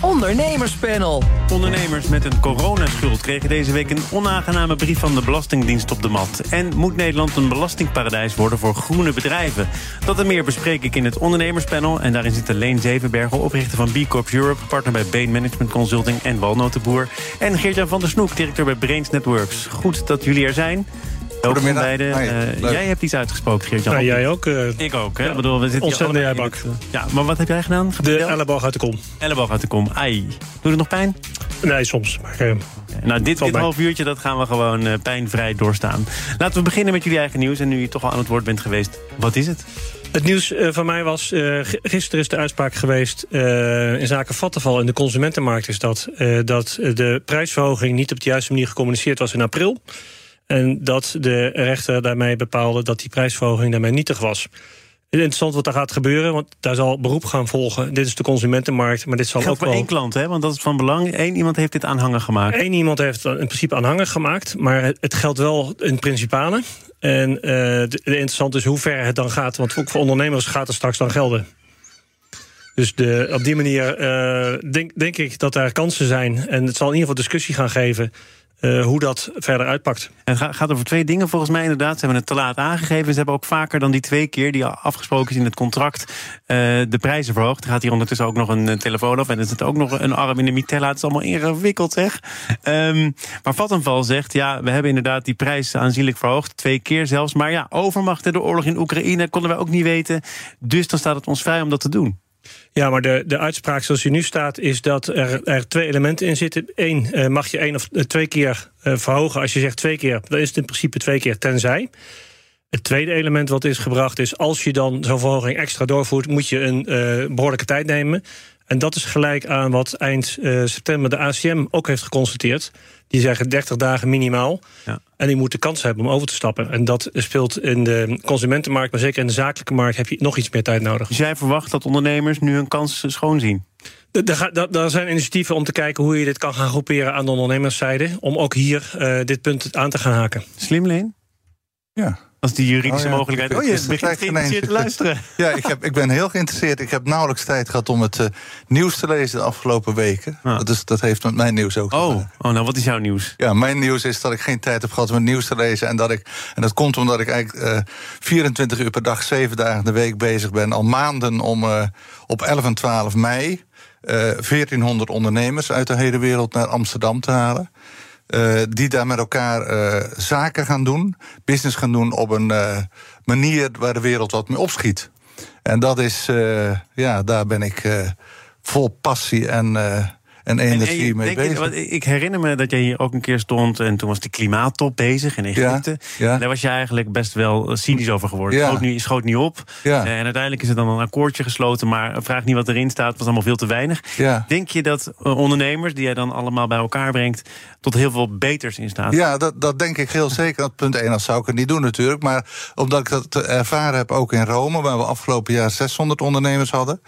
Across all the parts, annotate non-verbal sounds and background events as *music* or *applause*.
Ondernemerspanel. Ondernemers met een coronaschuld kregen deze week een onaangename brief van de Belastingdienst op de mat. En moet Nederland een belastingparadijs worden voor groene bedrijven? Dat en meer bespreek ik in het Ondernemerspanel. En daarin zitten Leen Zevenbergen, oprichter van B Corp Europe, partner bij Bain Management Consulting en Walnotenboer. En Geert-Jan van der Snoek, directeur bij Brains Networks. Goed dat jullie er zijn. Welkom beiden. Uh, jij hebt iets uitgesproken, Geert-Jan. Ja, jij ook. Uh, ik ook. Hè? Ja, bedoel, we zitten ontzettend jij bak. Het, uh, ja, maar wat heb jij gedaan? De elleboog uit de kom. Elleboog uit de kom. Ai. Doet het nog pijn? Nee, soms. Maar, okay. Nou, dit, dit half uurtje dat gaan we gewoon pijnvrij doorstaan. Laten we beginnen met jullie eigen nieuws. En nu je toch al aan het woord bent geweest, wat is het? Het nieuws van mij was, uh, gisteren is de uitspraak geweest uh, in zaken vattenval in de consumentenmarkt is dat, dat de prijsverhoging niet op de juiste manier gecommuniceerd was in april. En dat de rechter daarmee bepaalde dat die prijsverhoging daarmee nietig was. Interessant wat daar gaat gebeuren, want daar zal beroep gaan volgen. Dit is de consumentenmarkt, maar dit zal Geldt ook voor wel... één klant, hè? want dat is van belang. Eén iemand heeft dit aanhanger gemaakt. Eén iemand heeft in principe aanhanger gemaakt, maar het geldt wel in principale. En uh, de, de interessant is hoe ver het dan gaat, want ook voor ondernemers gaat het straks dan gelden. Dus de, op die manier uh, denk, denk ik dat er kansen zijn. En het zal in ieder geval discussie gaan geven uh, hoe dat verder uitpakt. Het gaat over twee dingen volgens mij inderdaad. Ze hebben het te laat aangegeven. Ze hebben ook vaker dan die twee keer die afgesproken is in het contract... Uh, de prijzen verhoogd. Er gaat hier ondertussen ook nog een telefoon af... en er zit ook nog een arm in de mitella. Het is allemaal ingewikkeld, zeg. Um, maar Vattenval zegt, ja, we hebben inderdaad die prijs aanzienlijk verhoogd. Twee keer zelfs. Maar ja, overmacht de oorlog in Oekraïne konden wij ook niet weten. Dus dan staat het ons vrij om dat te doen. Ja, maar de, de uitspraak zoals die nu staat... is dat er, er twee elementen in zitten. Eén, uh, mag je één of uh, twee keer uh, verhogen. Als je zegt twee keer, dan is het in principe twee keer tenzij. Het tweede element wat is gebracht is... als je dan zo'n verhoging extra doorvoert... moet je een behoorlijke tijd nemen. En dat is gelijk aan wat eind september de ACM ook heeft geconstateerd. Die zeggen 30 dagen minimaal. Ja. En die moeten kans hebben om over te stappen. En dat speelt in de consumentenmarkt, maar zeker in de zakelijke markt heb je nog iets meer tijd nodig. Dus jij verwacht dat ondernemers nu hun kans schoon zien? Er zijn initiatieven om te kijken hoe je dit kan gaan groeperen aan de ondernemerszijde. Om ook hier uh, dit punt aan te gaan haken. Slim, Leen? Ja. Als die juridische oh ja, mogelijkheid. Oh, je begint geïnteresseerd te luisteren. *laughs* ja, ik, heb, ik ben heel geïnteresseerd. Ik heb nauwelijks tijd gehad om het uh, nieuws te lezen de afgelopen weken. Dat, is, dat heeft met mijn nieuws ook oh. oh, nou wat is jouw nieuws? Ja, mijn nieuws is dat ik geen tijd heb gehad om het nieuws te lezen. En dat, ik, en dat komt omdat ik eigenlijk uh, 24 uur per dag, 7 dagen de week bezig ben. Al maanden om uh, op 11 en 12 mei. 1400 ondernemers uit de hele wereld naar Amsterdam te halen. Uh, die daar met elkaar uh, zaken gaan doen, business gaan doen op een uh, manier waar de wereld wat mee opschiet. En dat is, ja, daar ben ik vol passie en en energie en, mee bezig. Je, ik herinner me dat jij hier ook een keer stond en toen was de klimaattop bezig in Egypte. Ja, ja. Daar was je eigenlijk best wel cynisch over geworden. Ja. Schoot, niet, schoot niet op. Ja. En uiteindelijk is er dan een akkoordje gesloten, maar vraag niet wat erin staat, was allemaal veel te weinig. Denk je dat ondernemers, die jij dan allemaal bij elkaar brengt, tot heel veel beters in staat? Ja, dat, dat denk ik heel zeker. Dat punt 1, dat zou ik het niet doen natuurlijk. Maar omdat ik dat ervaren heb ook in Rome, waar we afgelopen jaar 600 ondernemers hadden.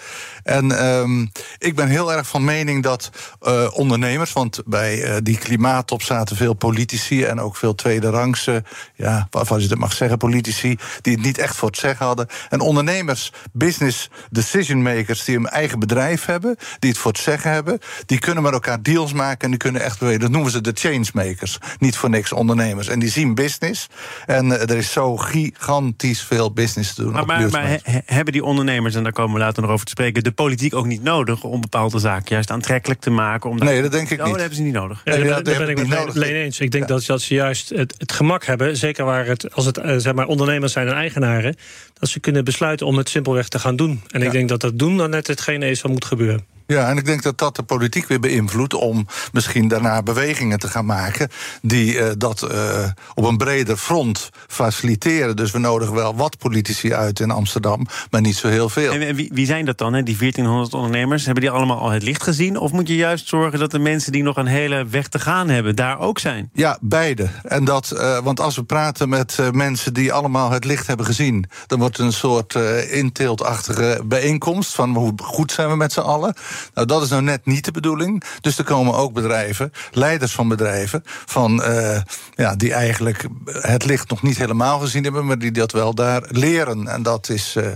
En um, ik ben heel erg van mening dat uh, ondernemers, want bij uh, die klimaattop zaten veel politici en ook veel tweederangse, ja, waarvan je dat mag zeggen, politici, die het niet echt voor het zeggen hadden. En ondernemers, business decision makers die een eigen bedrijf hebben, die het voor het zeggen hebben, die kunnen met elkaar deals maken en die kunnen echt bewegen. Dat noemen ze de changemakers. Niet voor niks ondernemers. En die zien business. En uh, er is zo gigantisch veel business te doen. Maar, maar, maar he, hebben die ondernemers, en daar komen we later nog over te spreken, de politiek ook niet nodig om bepaalde zaken juist aantrekkelijk te maken? Om nee, dat denk ik oh, niet. dat hebben ze niet nodig. Ja, nee, daar, daar ben ik met nodig. Leen eens. Ik denk ja. dat, dat ze juist het, het, gemak hebben, zeker waar het, als het zeg maar, ondernemers zijn en eigenaren, dat ze kunnen besluiten om het simpelweg te gaan doen. En ja. ik denk dat dat doen dan net hetgene is wat moet gebeuren. Ja, en ik denk dat dat de politiek weer beïnvloedt om misschien daarna bewegingen te gaan maken die uh, dat uh, op een breder front faciliteren. Dus we nodigen wel wat politici uit in Amsterdam, maar niet zo heel veel. En wie, wie zijn dat dan, hè? die 1400 ondernemers? Hebben die allemaal al het licht gezien? Of moet je juist zorgen dat de mensen die nog een hele weg te gaan hebben, daar ook zijn? Ja, beide. En dat, uh, want als we praten met mensen die allemaal het licht hebben gezien, dan wordt het een soort inteeltachtige bijeenkomst van hoe goed zijn we met z'n allen. Nou, dat is nou net niet de bedoeling. Dus er komen ook bedrijven, leiders van bedrijven, van, uh, ja, die eigenlijk het licht nog niet helemaal gezien hebben, maar die dat wel daar leren. En dat is. Uh,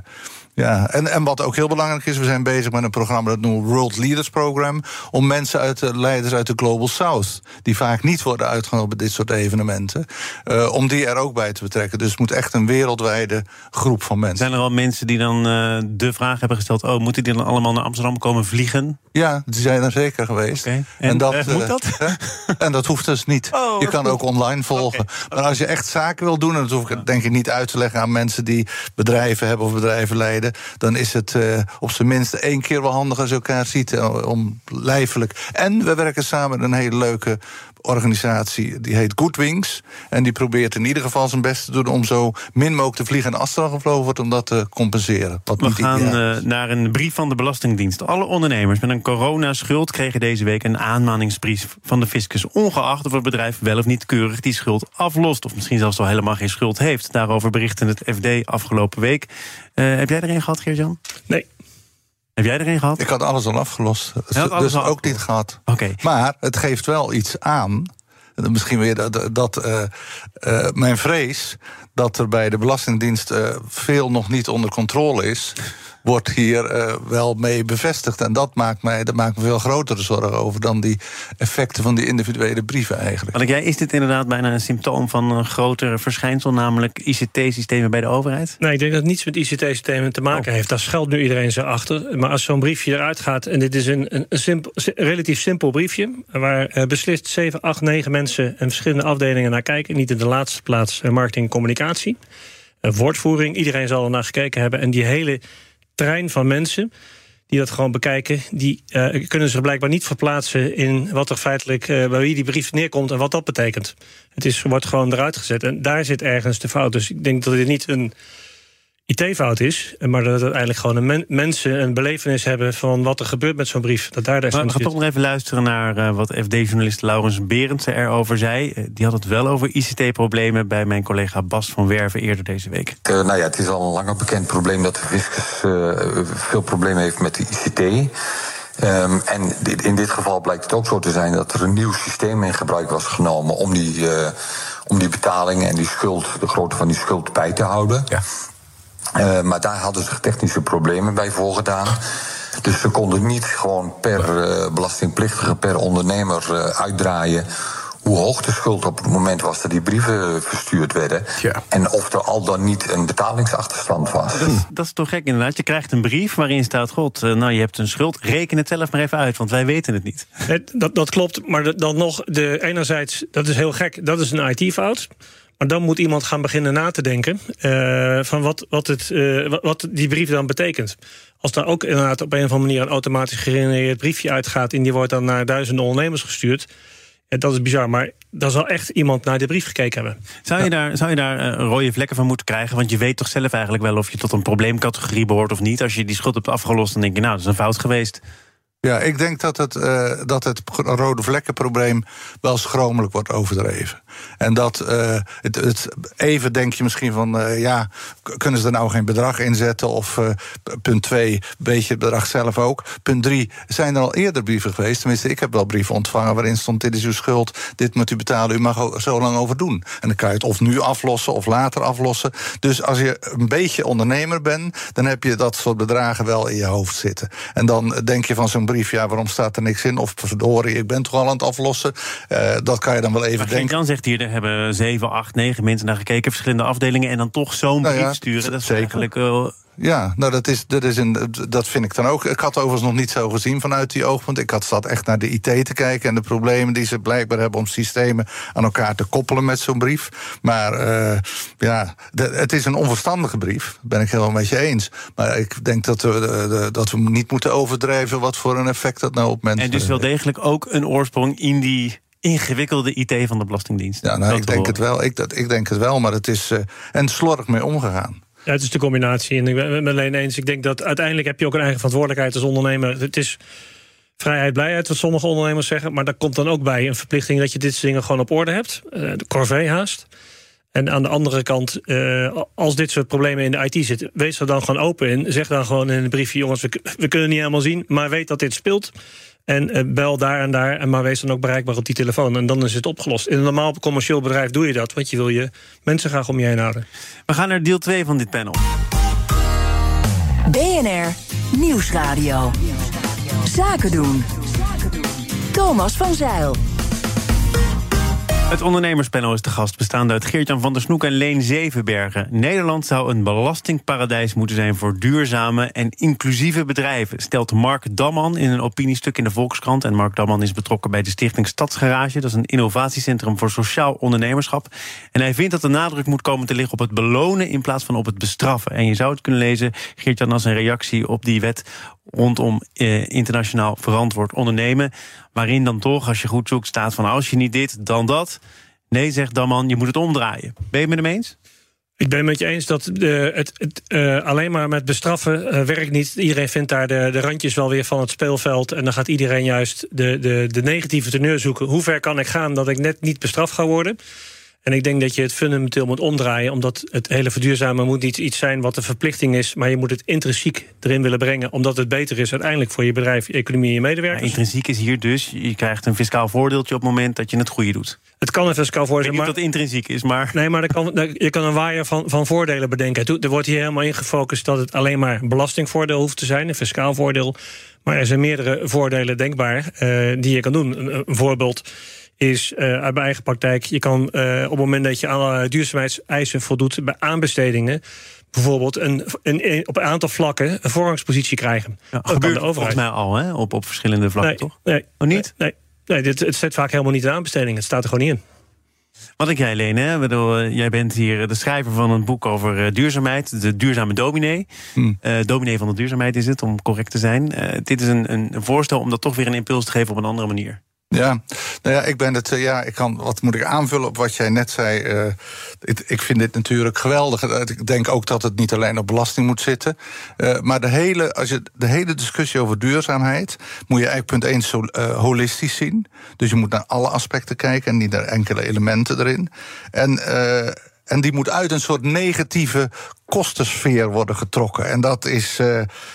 ja, en, en wat ook heel belangrijk is, we zijn bezig met een programma dat noemen we World Leaders Program. Om mensen uit de leiders uit de Global South, die vaak niet worden uitgenodigd bij dit soort evenementen, uh, om die er ook bij te betrekken. Dus het moet echt een wereldwijde groep van mensen. Zijn er al mensen die dan uh, de vraag hebben gesteld: oh, moeten die dan allemaal naar Amsterdam komen vliegen? Ja, die zijn er zeker geweest. Okay. En, en, dat, uh, moet dat? en dat hoeft dus niet. *laughs* Oh, je kan ook online volgen. Okay. Maar als je echt zaken wil doen, en dat hoef ik denk ik niet uit te leggen aan mensen die bedrijven hebben of bedrijven leiden dan is het uh, op zijn minst één keer wel handig als je elkaar ziet, uh, om lijfelijk. En we werken samen een hele leuke organisatie, die heet Goodwings. En die probeert in ieder geval zijn best te doen om zo min mogelijk te vliegen en afstand gevlogen wordt, om dat te compenseren. Wat we gaan uh, naar een brief van de Belastingdienst. Alle ondernemers met een coronaschuld kregen deze week een aanmaningsbrief van de fiscus, ongeacht of het bedrijf wel of niet keurig die schuld aflost, of misschien zelfs al helemaal geen schuld heeft. Daarover berichtte het FD afgelopen week. Uh, heb jij er een gehad, Geert-Jan? Nee. Heb jij er een gehad? Ik had alles al afgelost. alles dus al ook afgelost. niet gehad. Oké. Maar het geeft wel iets aan. Misschien weer dat, dat uh, uh, mijn vrees dat er bij de Belastingdienst uh, veel nog niet onder controle is. Wordt hier uh, wel mee bevestigd. En dat maakt, mij, dat maakt me veel grotere zorgen over dan die effecten van die individuele brieven eigenlijk. Want jij, is dit inderdaad bijna een symptoom van een groter verschijnsel, namelijk ICT-systemen bij de overheid? Nee, ik denk dat het niets met ICT-systemen te maken oh. heeft. Daar schuilt nu iedereen zo achter. Maar als zo'n briefje eruit gaat, en dit is een, een, een simpel, relatief simpel briefje, waar uh, beslist 7, 8, 9 mensen en verschillende afdelingen naar kijken. Niet in de laatste plaats uh, marketing en communicatie. Uh, woordvoering, iedereen zal er naar gekeken hebben. En die hele trein van mensen die dat gewoon bekijken, die uh, kunnen zich blijkbaar niet verplaatsen in wat er feitelijk bij wie die brief neerkomt en wat dat betekent. Het is, wordt gewoon eruit gezet. En daar zit ergens de fout. Dus ik denk dat dit niet een IT-fout is, maar dat het uiteindelijk gewoon een men, mensen een belevenis hebben van wat er gebeurt met zo'n brief. Dat daar maar we gaan toch nog even luisteren naar uh, wat FD-journalist Laurens Berendsen erover zei. Uh, die had het wel over ICT-problemen bij mijn collega Bas van Werven eerder deze week. Uh, nou ja, het is al een langer bekend probleem dat de fiscus veel problemen heeft met de ICT. Um, en in dit geval blijkt het ook zo te zijn dat er een nieuw systeem in gebruik was genomen om die, uh, om die betalingen en die schuld, de grootte van die schuld bij te houden. Ja. Uh, maar daar hadden ze technische problemen bij voorgedaan. Dus ze konden niet gewoon per uh, belastingplichtige, per ondernemer uh, uitdraaien hoe hoog de schuld op het moment was dat die brieven verstuurd werden. Ja. En of er al dan niet een betalingsachterstand was. Dat is, dat is toch gek inderdaad. Je krijgt een brief waarin staat: God, nou je hebt een schuld. Reken het zelf maar even uit, want wij weten het niet. Dat, dat klopt, maar dan nog, de, enerzijds, dat is heel gek, dat is een IT-fout. Maar dan moet iemand gaan beginnen na te denken uh, van wat, wat, het, uh, wat die brief dan betekent. Als daar ook inderdaad op een of andere manier een automatisch gegenereerd briefje uitgaat en die wordt dan naar duizenden ondernemers gestuurd. Dat is bizar, maar dan zal echt iemand naar de brief gekeken hebben. Zou je, ja. daar, zou je daar uh, rode vlekken van moeten krijgen? Want je weet toch zelf eigenlijk wel of je tot een probleemcategorie behoort of niet. Als je die schuld hebt afgelost, dan denk je, nou, dat is een fout geweest. Ja, ik denk dat het, uh, dat het rode vlekkenprobleem wel schromelijk wordt overdreven. En dat uh, het, het, even denk je misschien van, uh, ja, kunnen ze er nou geen bedrag in zetten? Of punt twee, beetje het bedrag zelf ook. Punt drie, zijn er al eerder brieven geweest? Tenminste, ik heb wel brieven ontvangen waarin stond: dit is uw schuld, dit moet u betalen, u mag er zo lang over doen. En dan kan je het of nu aflossen of later aflossen. Dus als je een beetje ondernemer bent, dan heb je dat soort bedragen wel in je hoofd zitten. En dan denk je van zo'n brief, ja, waarom staat er niks in? Of verdorie, ik ben toch al aan het aflossen. Dat kan je dan wel even maar denken. Zegt hier, er hebben zeven, acht, negen mensen naar gekeken, verschillende afdelingen, en dan toch zo'n Nou brief sturen. Dat is zeker. eigenlijk wel. Ja, nou dat, is, dat, is een, dat vind ik dan ook. Ik had overigens nog niet zo gezien vanuit die oogpunt. Ik had zat echt naar de IT te kijken en de problemen die ze blijkbaar hebben om systemen aan elkaar te koppelen met zo'n brief. Maar uh, ja, de, het is een onverstandige brief. Ben ik helemaal met je eens. Maar ik denk dat we, de, de, dat we niet moeten overdrijven wat voor een effect dat nou op mensen En dus wel degelijk ook een oorsprong in die ingewikkelde IT van de Belastingdienst. Ja, nou, ik denk het wel. Ik, dat, ik denk het wel, maar het is uh, en slordig mee omgegaan. Ja, het is de combinatie. En ik ben het met alleen eens. Ik denk dat uiteindelijk heb je ook een eigen verantwoordelijkheid als ondernemer. Het is vrijheid, blijheid, wat sommige ondernemers zeggen. Maar daar komt dan ook bij een verplichting dat je dit soort dingen gewoon op orde hebt. Uh, de corvée haast. En aan de andere kant, uh, als dit soort problemen in de IT zitten, wees er dan gewoon open in. Zeg dan gewoon in een briefje: jongens, we, we kunnen niet helemaal zien, maar weet dat dit speelt. En uh, bel daar en daar, en maar wees dan ook bereikbaar op die telefoon. En dan is het opgelost. In een normaal commercieel bedrijf doe je dat, want je wil je mensen graag om je heen houden. We gaan naar deel 2 van dit panel. BNR Nieuwsradio. Zaken doen. Thomas van Zeil. Het ondernemerspanel is de gast, bestaande uit Geert-Jan van der Snoek en Leen Zevenbergen. Nederland zou een belastingparadijs moeten zijn voor duurzame en inclusieve bedrijven, stelt Mark Damman in een opiniestuk in de Volkskrant. En Mark Damman is betrokken bij de Stichting Stadsgarage. Dat is een innovatiecentrum voor sociaal ondernemerschap. En hij vindt dat de nadruk moet komen te liggen op het belonen in plaats van op het bestraffen. En je zou het kunnen lezen, Geert-Jan, als een reactie op die wet rondom eh, internationaal verantwoord ondernemen. Waarin dan toch, als je goed zoekt, staat van als je niet dit, dan dat. Nee, zegt Damman, je moet het omdraaien. Ben je het met hem eens? Ik ben het met je eens dat uh, het, uh, alleen maar met bestraffen uh, werkt niet. Iedereen vindt daar de, de randjes wel weer van het speelveld. En dan gaat iedereen juist de, de, de negatieve teneur zoeken. Hoe ver kan ik gaan dat ik net niet bestraft ga worden? En ik denk dat je het fundamenteel moet omdraaien, omdat het hele verduurzamen moet niet iets zijn wat een verplichting is, maar je moet het intrinsiek erin willen brengen, omdat het beter is uiteindelijk voor je bedrijf, je economie en je medewerkers. Intrinsiek is hier dus, je krijgt een fiscaal voordeeltje op het moment dat je het goede doet. Het kan een fiscaal voordeel zijn. Maar dat intrinsiek is, maar. Nee, maar kan, je kan een waaier van, van voordelen bedenken. Er wordt hier helemaal ingefocust dat het alleen maar belastingvoordeel hoeft te zijn, een fiscaal voordeel. Maar er zijn meerdere voordelen denkbaar uh, die je kan doen. Een, een voorbeeld is uh, uit mijn eigen praktijk. Je kan uh, op het moment dat je aan duurzaamheidseisen voldoet bij aanbestedingen bijvoorbeeld een, een, op een aantal vlakken een voorrangspositie krijgen. Ja, gebeurt de volgens mij al hè? Op, op verschillende vlakken, nee, toch? Nee. Oh, niet? Nee, nee dit, het zit vaak helemaal niet in aanbestedingen. Het staat er gewoon niet in. Wat ik jij, Lene, hè? Bedoel, jij bent hier de schrijver van een boek over uh, duurzaamheid. De duurzame dominee. Hmm. Uh, dominee van de duurzaamheid is het, om correct te zijn. Uh, dit is een, een voorstel om dat toch weer een impuls te geven op een andere manier. Ja, nou ja, ik ben het. Ja, ik kan. Wat moet ik aanvullen op wat jij net zei? Uh, ik, vind dit natuurlijk geweldig. Ik denk ook dat het niet alleen op belasting moet zitten. Maar de hele, als je de hele discussie over duurzaamheid moet je eigenlijk punt 1 zo, holistisch zien. Dus je moet naar alle aspecten kijken en niet naar enkele elementen erin. En en die moet uit een soort negatieve kostensfeer worden getrokken. En dat is.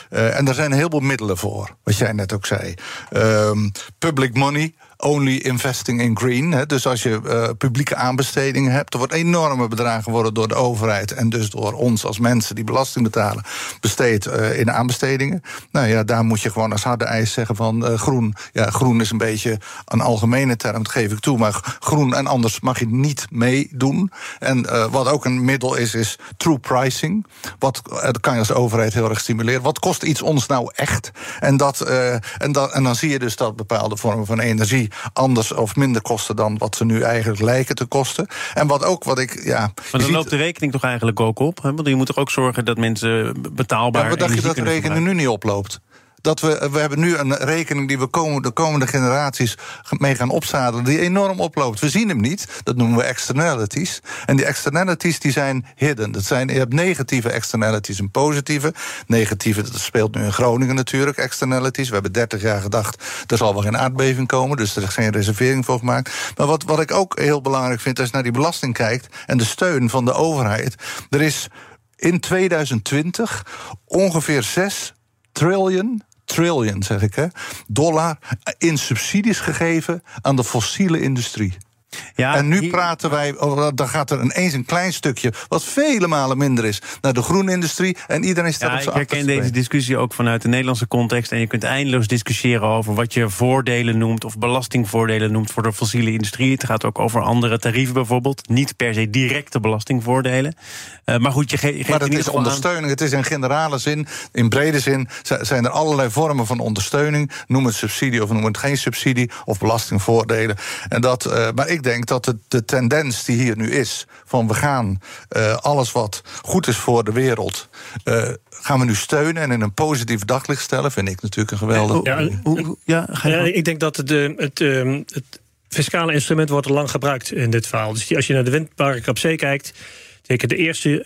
En daar zijn heel veel middelen voor, wat jij net ook zei. Um, public money only investing in green. Hè. Dus als je uh, publieke aanbestedingen hebt, er wordt enorme bedragen worden door de overheid en dus door ons als mensen die belasting betalen, besteed uh, in aanbestedingen. Nou ja, daar moet je gewoon als harde eis zeggen van uh, groen. Ja, groen is een beetje een algemene term, dat geef ik toe, maar groen en anders mag je niet meedoen. En wat ook een middel is, is true pricing. Wat dat kan je als overheid heel erg stimuleren. Wat kost iets ons nou echt? En, dat, en, dat, en dan zie je dus dat bepaalde vormen van energie anders of minder kosten dan wat ze nu eigenlijk lijken te kosten. En wat ook wat ik. Ja, maar dan loopt de rekening toch eigenlijk ook op? Hè? Want je moet toch ook zorgen dat mensen betaalbaar. Ja, wat dacht je dat de rekening nu niet oploopt? Dat we, we hebben nu een rekening die we komen, de komende generaties mee gaan opzadelen, die enorm oploopt. We zien hem niet, dat noemen we externalities. En die externalities die zijn hidden. Dat zijn, je hebt negatieve externalities en positieve. Negatieve, dat speelt nu in Groningen natuurlijk, externalities. We hebben 30 jaar gedacht, er zal wel geen aardbeving komen, dus er is geen reservering voor gemaakt. Maar wat, wat ik ook heel belangrijk vind, als je naar die belasting kijkt en de steun van de overheid, er is in 2020 ongeveer 6 triljoen trillion, zeg ik, hè, dollar in subsidies gegeven aan de fossiele industrie. Ja, en nu praten wij, dan gaat er ineens een klein stukje, wat vele malen minder is, naar de groenindustrie. En iedereen staat ja, op zijn Ik herken deze discussie ook vanuit de Nederlandse context. En je kunt eindeloos discussiëren over wat je voordelen noemt, of belastingvoordelen noemt voor de fossiele industrie. Het gaat ook over andere tarieven bijvoorbeeld. Niet per se directe belastingvoordelen. Uh, maar goed, je, ge geeft Maar het is ondersteuning. Het is in generale zin, in brede zin, zijn er allerlei vormen van ondersteuning. Noem het subsidie of noem het geen subsidie, of belastingvoordelen. En dat, uh, maar ik denk dat de, de, tendens die hier nu is, van we gaan uh, alles wat goed is voor de wereld, uh, gaan we nu steunen en in een positief daglicht stellen, vind ik natuurlijk een geweldig. Ja, ja, ja, ik denk dat het, het, het fiscale instrument wordt al lang gebruikt in dit verhaal. Dus als je naar de windpark op zee kijkt. Zeker de eerste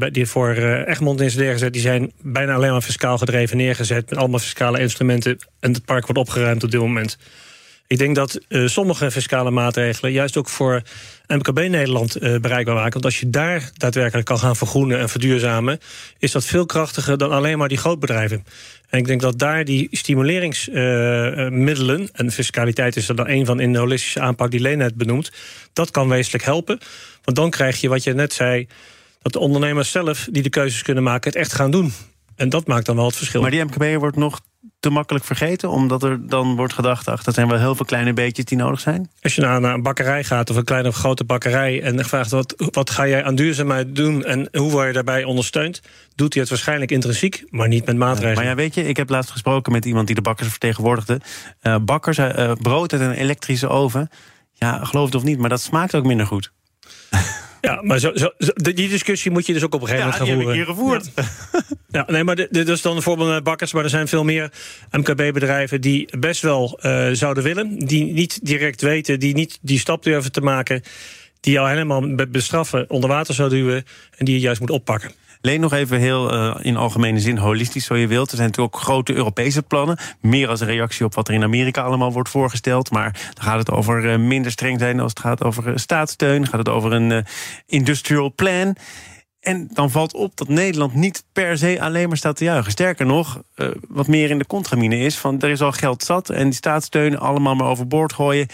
uh, die voor uh, Egmond is neergezet, die zijn bijna alleen maar fiscaal gedreven neergezet. Met allemaal fiscale instrumenten. En het park wordt opgeruimd op dit moment. Ik denk dat uh, sommige fiscale maatregelen juist ook voor MKB Nederland uh, bereikbaar maken. Want als je daar daadwerkelijk kan gaan vergroenen en verduurzamen, is dat veel krachtiger dan alleen maar die grootbedrijven. En ik denk dat daar die stimuleringsmiddelen, uh, en fiscaliteit is er dan een van in de holistische aanpak die Leen net benoemt, dat kan wezenlijk helpen. Want dan krijg je wat je net zei, dat de ondernemers zelf die de keuzes kunnen maken, het echt gaan doen. En dat maakt dan wel het verschil. Maar die MKB wordt nog te makkelijk vergeten? Omdat er dan wordt gedacht, ach, dat zijn wel heel veel kleine beetjes die nodig zijn? Als je naar een bakkerij gaat of een kleine of grote bakkerij... en vraagt wat, wat ga jij aan duurzaamheid doen en hoe word je daarbij ondersteund... doet hij het waarschijnlijk intrinsiek, maar niet met maatregelen. maar ja, weet je, ik heb laatst gesproken met iemand die de bakkers vertegenwoordigde. Uh, bakkers, uh, brood uit een elektrische oven. Ja, geloof het of niet, maar dat smaakt ook minder goed. *laughs* Ja, maar zo, zo, die discussie moet je dus ook op een gegeven moment gaan voeren. Ja, gevoerd. Ja. ja. nee, maar dit is dan een voorbeeld met bakkers, maar er zijn veel meer MKB-bedrijven die best wel uh, zouden willen, die niet direct weten, die niet die stap durven te maken, die jou helemaal met bestraffen onder water zou duwen en die je juist moet oppakken. Leen nog even heel uh, in algemene zin holistisch, zo je wilt. Er zijn natuurlijk ook grote Europese plannen. Meer als een reactie op wat er in Amerika allemaal wordt voorgesteld. Maar dan gaat het over uh, minder streng zijn als het gaat over uh, staatssteun. Gaat het over een industrial plan. En dan valt op dat Nederland niet per se alleen maar staat te juichen. Sterker nog, wat meer in de contramine is... van er is al geld zat en die staatssteun allemaal maar overboord gooien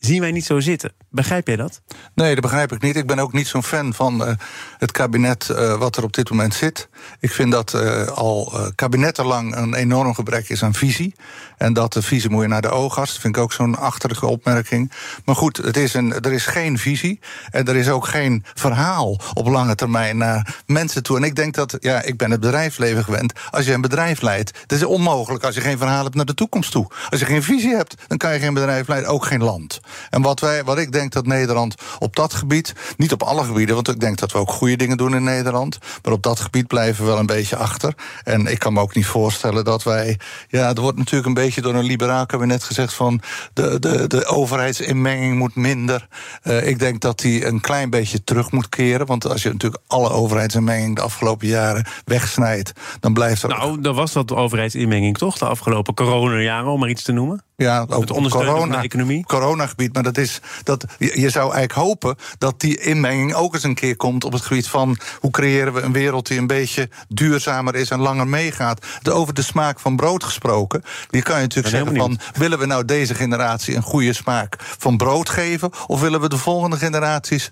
zien wij niet zo zitten. Begrijp jij dat? Nee, dat begrijp ik niet. Ik ben ook niet zo'n fan van uh, het kabinet uh, wat er op dit moment zit. Ik vind dat uh, al kabinettenlang een enorm gebrek is aan visie. En dat de visie moet je naar de oogarts. Dat vind ik ook zo'n achterlijke opmerking. Maar goed, het is een, er is geen visie. En er is ook geen verhaal op lange termijn naar mensen toe. En ik denk dat, ja, ik ben het bedrijfsleven gewend. Als je een bedrijf leidt, dat is onmogelijk als je geen verhaal hebt naar de toekomst toe. Als je geen visie hebt, dan kan je geen bedrijf leiden, ook geen land. En wat, wij, wat ik denk dat Nederland op dat gebied, niet op alle gebieden, want ik denk dat we ook goede dingen doen in Nederland, maar op dat gebied blijven we wel een beetje achter. En ik kan me ook niet voorstellen dat wij, ja, er wordt natuurlijk een beetje door een liberaal kabinet gezegd van de, de, de overheidsinmenging moet minder. Uh, ik denk dat die een klein beetje terug moet keren, want als je natuurlijk alle overheidsinmenging de afgelopen jaren wegsnijdt, dan blijft er. Nou, er was wat overheidsinmenging toch de afgelopen coronajaren, om maar iets te noemen? Ja, ook het ondersteunen corona, van de economie. Coronagebied. Maar dat is dat je, zou eigenlijk hopen dat die inmenging ook eens een keer komt op het gebied van hoe creëren we een wereld die een beetje duurzamer is en langer meegaat. De, over de smaak van brood gesproken. Die kan je natuurlijk zeggen van willen we nou deze generatie een goede smaak van brood geven? Of willen we de volgende generaties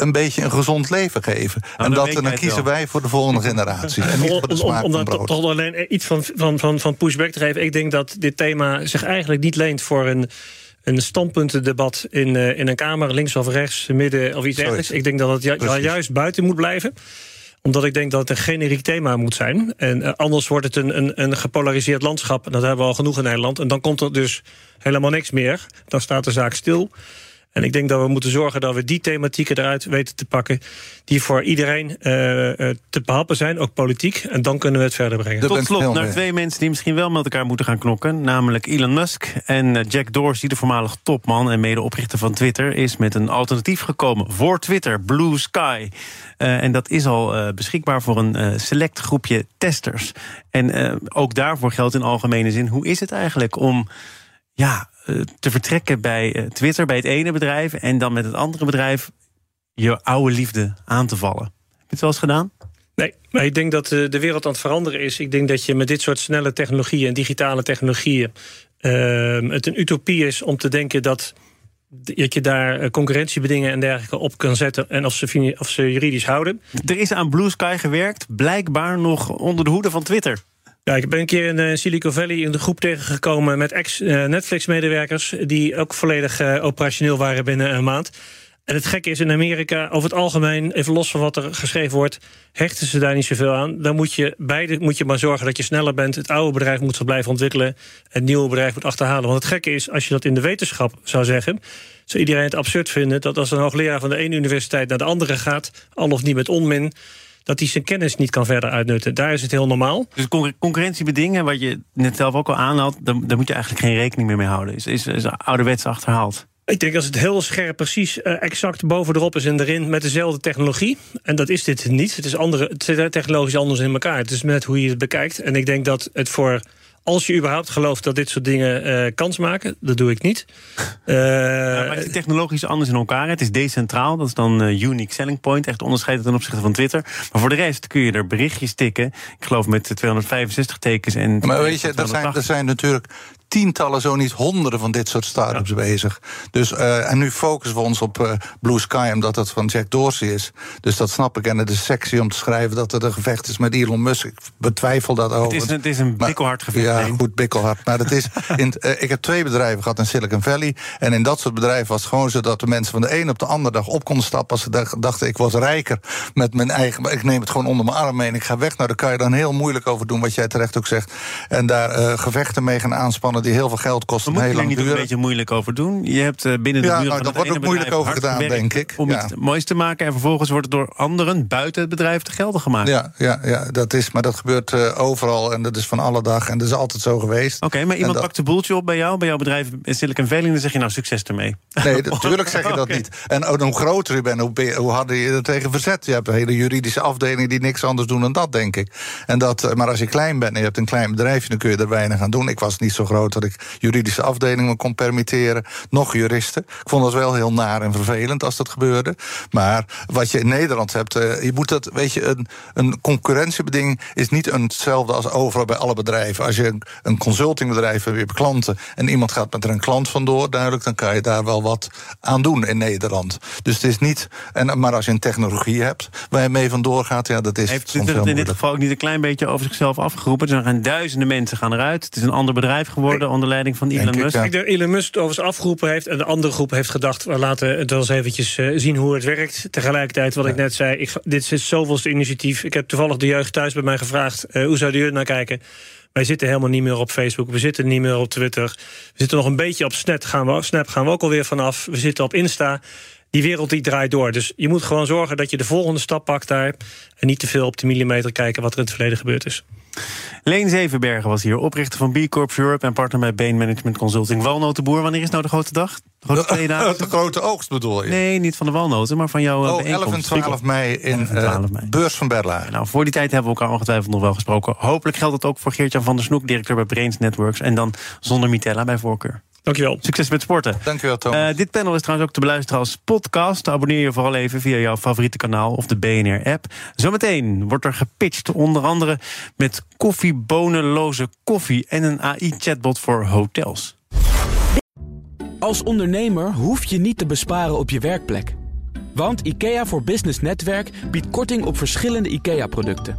een beetje een gezond leven geven. Nou, en dat, dan kiezen wij voor de volgende generatie. En niet voor de smaak om, om, om toch alleen iets van, van, van, van pushback te geven. Ik denk dat dit thema zich eigenlijk niet leent voor een een standpuntendebat in, uh, in een kamer, links of rechts, midden of iets dergelijks. Ik denk dat het ju juist buiten moet blijven omdat ik denk dat het een generiek thema moet zijn. En uh, anders wordt het een, een, een gepolariseerd landschap. En dat hebben we al genoeg in Nederland. En dan komt er dus helemaal niks meer. Dan staat de zaak stil. En ik denk dat we moeten zorgen dat we die thematieken eruit weten te pakken... die voor iedereen uh, te behappen zijn, ook politiek. En dan kunnen we het verder brengen. Tot slot naar twee mensen die misschien wel met elkaar moeten gaan knokken. Namelijk Elon Musk en eh, Jack Dorsey, de voormalige topman... en medeoprichter van Twitter, is met een alternatief gekomen... voor Twitter, Blue Sky. Uh, en dat is al uh, beschikbaar voor een uh, select groepje testers. En ook daarvoor geldt in algemene zin... hoe is het eigenlijk om... ja, eh, te vertrekken bij eh, Twitter, bij het ene bedrijf... en dan met het andere bedrijf je oude liefde aan te vallen. Heb je het wel eens gedaan? Nee, maar ik denk dat de wereld aan het veranderen is. Ik denk dat je met dit soort snelle technologieën en digitale technologieën... Uh, het een utopie is om te denken dat, dat je daar concurrentiebedingen en dergelijke op kan zetten... en of ze, of ze juridisch houden. Er is aan Blue Sky gewerkt, blijkbaar nog onder de hoede van Twitter. Ja, ik ben een keer in uh, Silicon Valley in de groep tegengekomen met ex-Netflix-medewerkers. die ook volledig uh, operationeel waren binnen een maand. En het gekke is in Amerika, over het algemeen, even los van wat er geschreven wordt, hechten ze daar niet zoveel aan. Dan moet je beide moet je maar zorgen dat je sneller bent. Het oude bedrijf moet blijven ontwikkelen. Het nieuwe bedrijf moet achterhalen. Want het gekke is, als je dat in de wetenschap zou zeggen, zou iedereen het absurd vinden dat als een hoogleraar van de ene universiteit naar de andere gaat, al of niet met onmin dat hij zijn kennis niet kan verder uitnutten. Daar is het heel normaal. Dus concurrentiebedingen, wat je net zelf ook al aanhaalt... daar, daar moet je eigenlijk geen rekening meer mee houden. Is, is, is ouderwets achterhaald. Ik denk als het heel scherp, precies uh, exact bovenop is en erin met dezelfde technologie. En dat is dit niet. Het is andere, het zit technologisch anders in elkaar. Het is net hoe je het bekijkt. En ik denk dat het voor als je überhaupt gelooft dat dit soort dingen eh, kans maken, dat doe ik niet. Uh, *laughs* ja, maar het is technologisch anders in elkaar. Het is decentraal, dat is dan uh, unique selling point. Echt onderscheiden ten opzichte van Twitter. Maar voor de rest kun je er berichtjes tikken. Ik geloof met 265 tekens. En maar weet je, er zijn, er zijn natuurlijk tientallen, zo niet honderden van dit soort start-ups bezig. Dus, uh, en nu focussen we ons op uh, Blue Sky, omdat dat van Jack Dorsey is. Dus dat snap ik. En het is sexy om te schrijven dat er een gevecht is met Elon Musk. Ik betwijfel dat over. Het is, het is een bikkelhard gevecht. Ja, goed, bikkelhard. Maar het is *laughs* in, uh, ik heb twee bedrijven gehad in Silicon Valley. En in dat soort bedrijven was het gewoon zo dat de mensen van de een op de andere dag op konden stappen. Als ze dachten, ik was rijker met mijn eigen. Ik neem het gewoon onder mijn arm mee en ik ga weg. Nou, daar kan je dan heel moeilijk over doen, wat jij terecht ook zegt. En daar gevechten mee gaan aanspannen die heel veel geld kosten. Maar moet je er niet een beetje moeilijk over doen? Je hebt uh, binnen de ja, muren nou, van dat wordt ook moeilijk over gedaan, denk ik. Om ja. iets moois te maken en vervolgens wordt het door anderen buiten het bedrijf te gelden gemaakt. Ja, ja, ja dat is, maar dat gebeurt uh, overal en dat is van alle dag en dat is altijd zo geweest. Oké, okay, maar iemand dat... pakt de boeltje op bij jou, bij jouw bedrijf in Silicon Valley en dan zeg je nou succes ermee. *laughs* Nee, natuurlijk zeg je dat *laughs* okay. niet. En ook hoe groter je bent, hoe, hoe harder je er tegen verzet. Je hebt een hele juridische afdeling die niks anders doen dan dat, denk ik. En dat, maar als je klein bent en je hebt een klein bedrijfje, dan kun je er weinig aan doen. Ik was niet zo groot dat ik juridische afdelingen kon permitteren. Nog juristen. Ik vond dat wel heel naar en vervelend als dat gebeurde. Maar wat je in Nederland hebt, uh, je moet dat, weet je, een, een concurrentiebeding is niet hetzelfde als overal bij alle bedrijven. Als je een, een consultingbedrijf hebt, je hebt klanten en iemand gaat met er een klant vandoor, duidelijk, dan kan je daar wel wat aan doen in Nederland. Dus het is niet, en, maar als je een technologie hebt waar je mee vandoor gaat, ja, dat is. Heeft het in dit geval ook niet een klein beetje over zichzelf afgeroepen? Er zijn duizenden mensen gaan eruit. Het is een ander bedrijf geworden onder leiding van Elon Musk. Ik denk dat Elon Musk het overigens afgeroepen heeft... en de andere groep heeft gedacht... we laten het wel eens eventjes uh, zien hoe het werkt. Tegelijkertijd, wat ja. ik net zei... Ik, dit is zoveelste initiatief. Ik heb toevallig de jeugd thuis bij mij gevraagd... Uh, hoe zouden jullie naar kijken? Wij zitten helemaal niet meer op Facebook. We zitten niet meer op Twitter. We zitten nog een beetje op Snap. Gaan we, Snap gaan we ook alweer vanaf. We zitten op Insta die wereld die draait door. Dus je moet gewoon zorgen dat je de volgende stap pakt daar... en niet te veel op de millimeter kijken wat er in het verleden gebeurd is. Leen Zevenbergen was hier, oprichter van B Corp Europe... en partner bij Bain Management Consulting. Walnotenboer, wanneer is nou de grote dag? De, grote *laughs* de grote oogst bedoel je? Nee, niet van de walnoten, maar van jouw Oh, 11 en 12 mei in 12 mei. Uh, Beurs van Berlage. Nou, voor die tijd hebben we elkaar ongetwijfeld nog wel gesproken. Hopelijk geldt dat ook voor Geert-Jan van der Snoek... directeur bij Brains Networks. En dan zonder Mitella bij voorkeur. Dankjewel. Succes met sporten. Dankjewel, Thomas. Uh, dit panel is trouwens ook te beluisteren als podcast. Abonneer je vooral even via jouw favoriete kanaal of de BNR-app. Zometeen wordt er gepitcht, onder andere met koffiebonenloze koffie... en een AI-chatbot voor hotels. Als ondernemer hoef je niet te besparen op je werkplek. Want IKEA voor Business Netwerk biedt korting op verschillende IKEA-producten.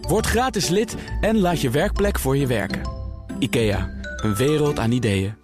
Word gratis lid en laat je werkplek voor je werken. IKEA, een wereld aan ideeën.